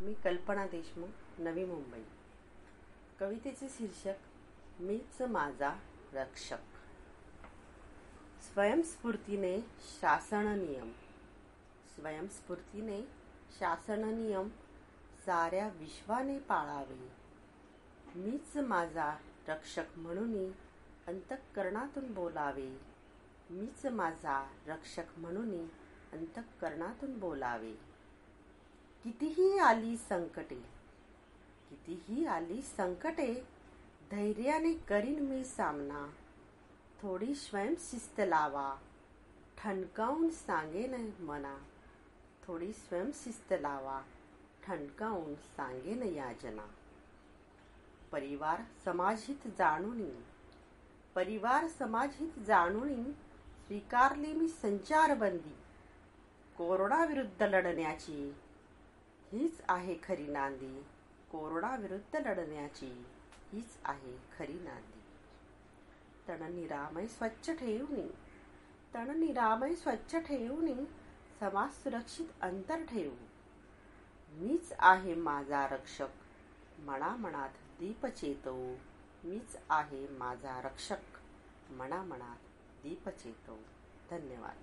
मी कल्पना देशमुख नवी मुंबई. कवितेचे शीर्षक मीच माझा रक्षक. स्वयंस्फूर्तीने शासन नियम. स्वयंस्फूर्तीने शासन नियम साऱ्या विश्वाने पाळावे. मीच माझा रक्षक म्हणून अंतःकरणातून बोलावे. मीच माझा रक्षक म्हणून अंतःकरणातून बोलावे. कितीही आली संकटे कितीही आली संकटे धैर्याने करीन मी सामना. थोडी स्वयंशिस्त लावा ठणकावून सांगेन मना. थोडी स्वयंशिस्त लावा ठणकावून सांगेन याजना. परिवार समाजहित जाणून परिवार समाजहित जाणून स्वीकारली मी संचारबंदी. कोरोना विरुद्ध लढण्याची हीच आहे खरी नांदी. कोरोना विरुद्ध लढण्याची हीच आहे खरी नांदी. तण निरामय स्वच्छ ठेवून तण निरामय स्वच्छ ठेवून समाज सुरक्षित अंतर ठेवू. मीच आहे माझा रक्षक मना मनात दीप चेतवू. मीच आहे माझा रक्षक मना मनात दीप चेतवू. धन्यवाद.